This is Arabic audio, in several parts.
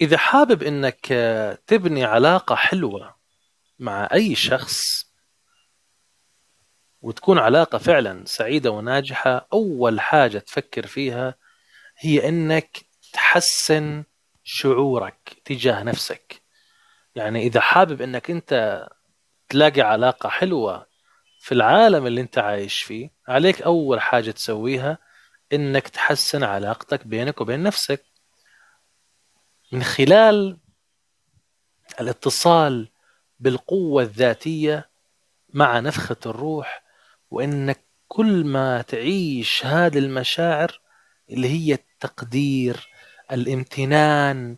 إذا حابب إنك تبني علاقة حلوة مع أي شخص وتكون علاقة فعلا سعيدة وناجحة أول حاجة تفكر فيها هي إنك تحسن شعورك تجاه نفسك. يعني إذا حابب إنك أنت تلاقي علاقة حلوة في العالم اللي أنت عايش فيه عليك أول حاجة تسويها إنك تحسن علاقتك بينك وبين نفسك. من خلال الاتصال بالقوة الذاتية مع نفخة الروح وإنك كل ما تعيش هذه المشاعر اللي هي التقدير الامتنان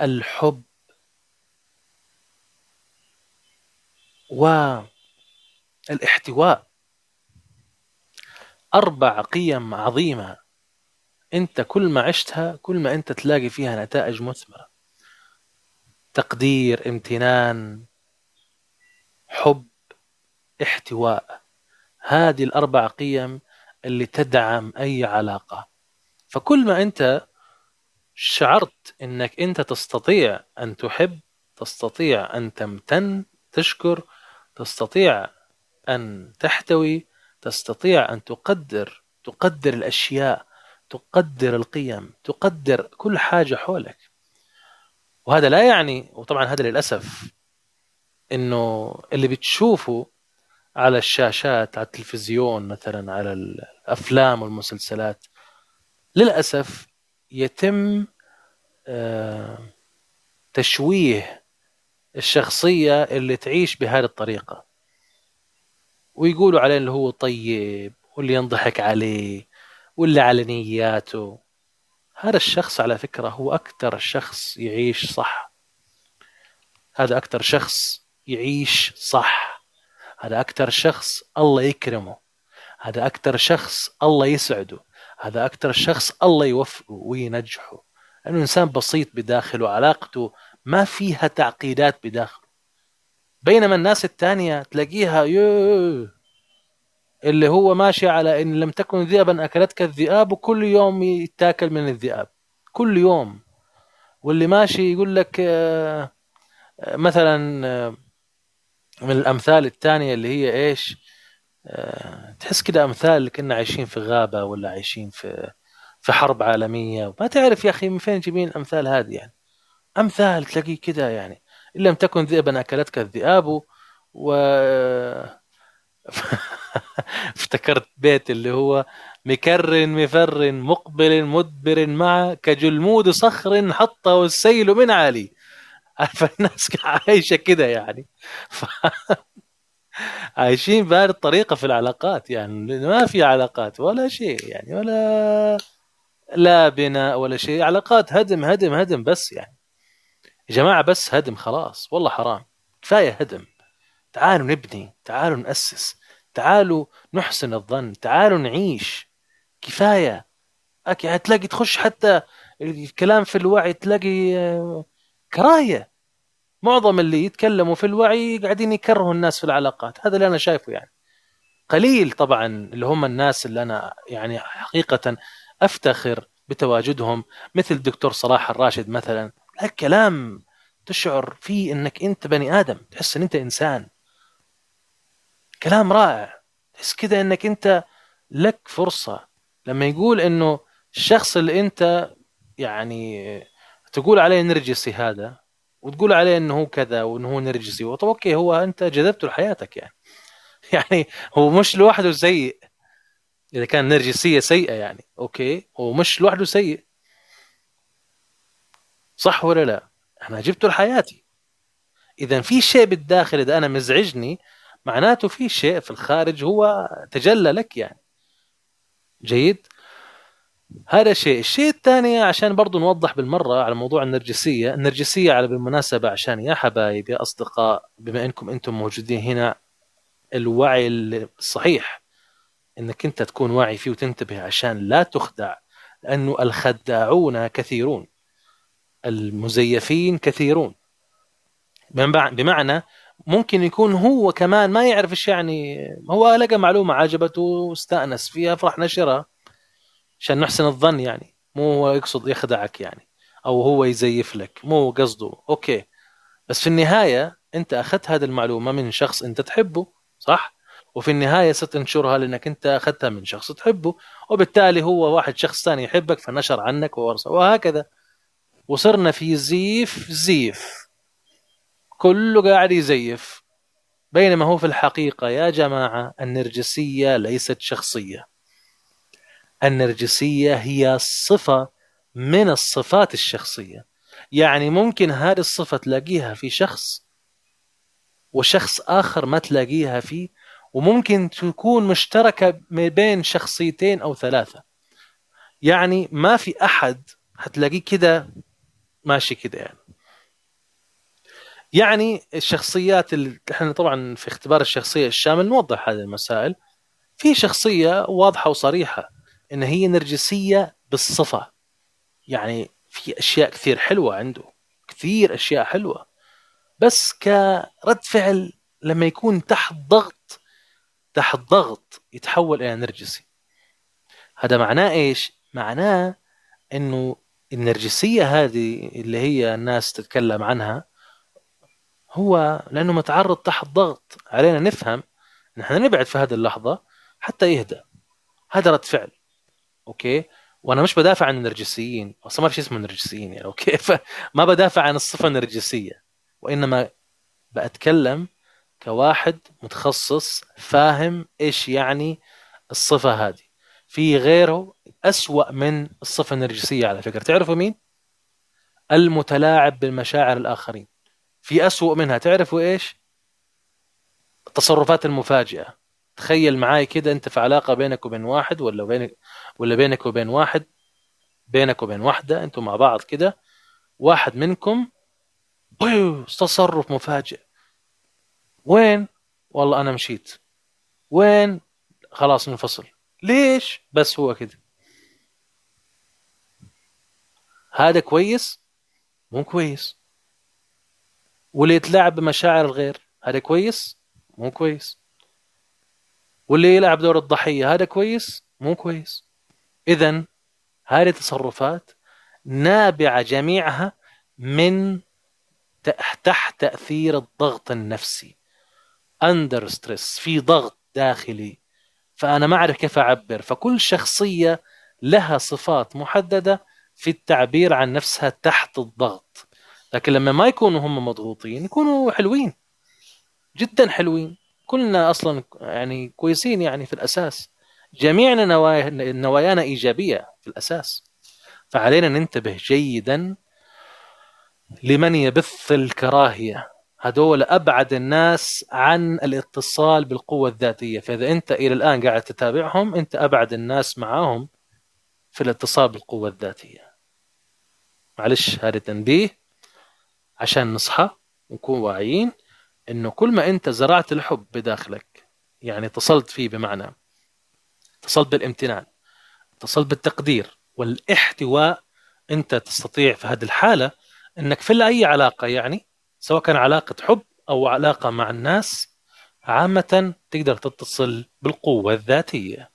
الحب والإحتواء. أربع قيم عظيمة. أنت كل ما عشتها كل ما أنت تلاقي فيها نتائج مثمرة. تقدير امتنان حب احتواء. هذه الأربع قيم اللي تدعم أي علاقة. فكل ما أنت شعرت أنك أنت تستطيع أن تحب تستطيع أن تمتن تشكر تستطيع أن تحتوي تستطيع أن تقدر تقدر الأشياء تقدر القيم تقدر كل حاجة حولك. وهذا لا يعني وطبعا هذا للأسف إنه اللي بتشوفه على الشاشات على التلفزيون مثلا على الأفلام والمسلسلات للأسف يتم آه، تشويه الشخصية اللي تعيش بهذه الطريقة. ويقولوا عليه اللي هو طيب واللي ينضحك عليه واللي على نياته. هذا الشخص على فكرة هو أكثر شخص يعيش صح. هذا أكثر شخص يعيش صح. هذا أكثر شخص الله يكرمه. هذا أكثر شخص الله يسعده. هذا أكثر شخص الله يوفقه وينجحه. لأنه إنسان بسيط بداخله علاقته ما فيها تعقيدات بداخله. بينما الناس الثانية تلاقيها يو اللي هو ماشي على إن لم تكن ذئبا أكلتك الذئاب وكل يوم يتاكل من الذئاب. كل يوم. واللي ماشي يقول لك آه، آه، مثلا آه، من الأمثال الثانية اللي هي إيش؟ تحس كده أمثال كنا عايشين في غابة ولا عايشين في في حرب عالمية. ما تعرف يا أخي من فين جايبين الأمثال هذه يعني. أمثال تلاقيه كده يعني. إن لم تكن ذئبا أكلتك الذئاب و افتكرت بيت اللي هو مكر مفر مقبل مدبر مع كجلمود صخر حطه السيل من عالي فالناس عايشة كده يعني. ف... عايشين بهذه الطريقة في العلاقات يعني. ما في علاقات ولا شيء يعني ولا لا بناء ولا شيء. علاقات هدم هدم هدم بس يعني. يا جماعة بس هدم خلاص والله حرام. كفاية هدم. تعالوا نبني تعالوا نأسس تعالوا نحسن الظن تعالوا نعيش. كفاية. هتلاقي تخش حتى الكلام في الوعي تلاقي آه، كراهية. معظم اللي يتكلموا في الوعي قاعدين يكرهوا الناس في العلاقات. هذا اللي أنا شايفه يعني. قليل طبعا اللي هم الناس اللي أنا يعني حقيقة أفتخر بتواجدهم مثل الدكتور صلاح الراشد مثلا. الكلام تشعر فيه إنك أنت بني آدم تحس إن أنت إنسان. كلام رائع. تحس كده إنك أنت لك فرصة. لما يقول إنه الشخص اللي أنت يعني تقول عليه نرجسي هذا وتقول عليه إنه هو كذا وإنه هو نرجسي طب okay هو أنت جذبته لحياتك يعني. يعني هو مش لوحده سيء. إذا كان نرجسية سيئة يعني okay هو مش لوحده سيء. صح ولا لا؟ أنا جبته لحياتي. اذا في شيء بالداخل إذا أنا مزعجني معناته في شيء في الخارج هو تجلى لك يعني. جيد؟ هذا شيء. الشيء الثاني عشان برضو نوضح بالمرة على موضوع النرجسية النرجسية على بالمناسبة عشان يا حبايب يا أصدقاء بما أنكم أنتم موجودين هنا الوعي الصحيح أنك أنت تكون واعي فيه وتنتبه عشان لا تخدع لأنه الخداعون كثيرون المزيفين كثيرون. بمعنى ممكن يكون هو كمان ما يعرف إيش يعني. هو لقى معلومة عجبته واستأنس فيها فراح نشرها عشان نحسن الظن يعني. مو هو يقصد يخدعك يعني أو هو يزيف لك. مو قصده. أوكي. بس في النهاية أنت أخذت هذه المعلومة من شخص أنت تحبه صح؟ وفي النهاية ستنشرها لأنك أنت أخذتها من شخص تحبه وبالتالي هو واحد شخص ثاني يحبك فنشر عنك وهكذا. وصرنا في زيف زيف. كله قاعد يزيف. بينما هو في الحقيقة يا جماعة النرجسية ليست شخصية. النرجسية هي صفة من الصفات الشخصية. يعني ممكن هذه الصفة تلاقيها في شخص وشخص آخر ما تلاقيها فيه وممكن تكون مشتركة بين شخصيتين أو ثلاثة. يعني ما في أحد هتلاقيه كده ماشي كده يعني. يعني الشخصيات اللي إحنا طبعا في اختبار الشخصية الشامل نوضح هذه المسائل. في شخصية واضحة وصريحة إن هي نرجسية بالصفة. يعني في أشياء كثير حلوة عنده كثير أشياء حلوة. بس كرد فعل لما يكون تحت ضغط تحت ضغط يتحول إلى نرجسي. هذا معناه إيش؟ معناه إنه النرجسية هذه اللي هي الناس تتكلم عنها هو لأنه متعرض تحت ضغط. علينا نفهم نحن نبعد في هذه اللحظة حتى يهدى هذا رد فعل. okay؟ وأنا مش بدافع عن النرجسيين. أصلا ما في شيء اسمه نرجسيين يعني okay؟ فما بدافع عن الصفة النرجسية. وإنما بتكلم كواحد متخصص فاهم إيش يعني الصفة هذه. في غيره أسوأ من الصفة النرجسية على فكرة. تعرفوا مين؟ المتلاعب بالمشاعر الآخرين. في أسوأ منها تعرفوا إيش؟ التصرفات المفاجئة تخيل معاي كده أنت في علاقة بينك وبين واحد ولا بينك ولا بينك وبين واحد بينك وبين واحدة أنتم مع بعض كده واحد منكم تصرف مفاجئ وين؟ والله أنا مشيت وين؟ خلاص ننفصل ليش؟ بس هو كده هذا كويس؟ مو كويس واللي يتلاعب بمشاعر الغير هذا كويس؟ مو كويس. واللي يلعب دور الضحية هذا كويس؟ مو كويس. إذا هذه التصرفات نابعة جميعها من تحت تأثير الضغط النفسي. under stress في ضغط داخلي. فأنا ما أعرف كيف أعبر. فكل شخصية لها صفات محددة في التعبير عن نفسها تحت الضغط. لكن لما ما يكونوا هم مضغوطين يكونوا حلوين. جدا حلوين. كلنا أصلا يعني كويسين يعني في الأساس. جميعنا نوايا نوايانا إيجابية في الأساس. فعلينا ننتبه جيدا لمن يبث الكراهية. هذول أبعد الناس عن الاتصال بالقوة الذاتية. فإذا أنت إلى الآن قاعد تتابعهم أنت أبعد الناس معاهم في الاتصال بالقوة الذاتية. معلش هذا تنبيه. عشان نصحى ونكون واعيين إنه كل ما أنت زرعت الحب بداخلك يعني اتصلت فيه بمعنى اتصلت بالامتنان اتصلت بالتقدير والاحتواء أنت تستطيع في هذه الحالة إنك في أي علاقة يعني سواء كان علاقة حب أو علاقة مع الناس عامة تقدر تتصل بالقوة الذاتية.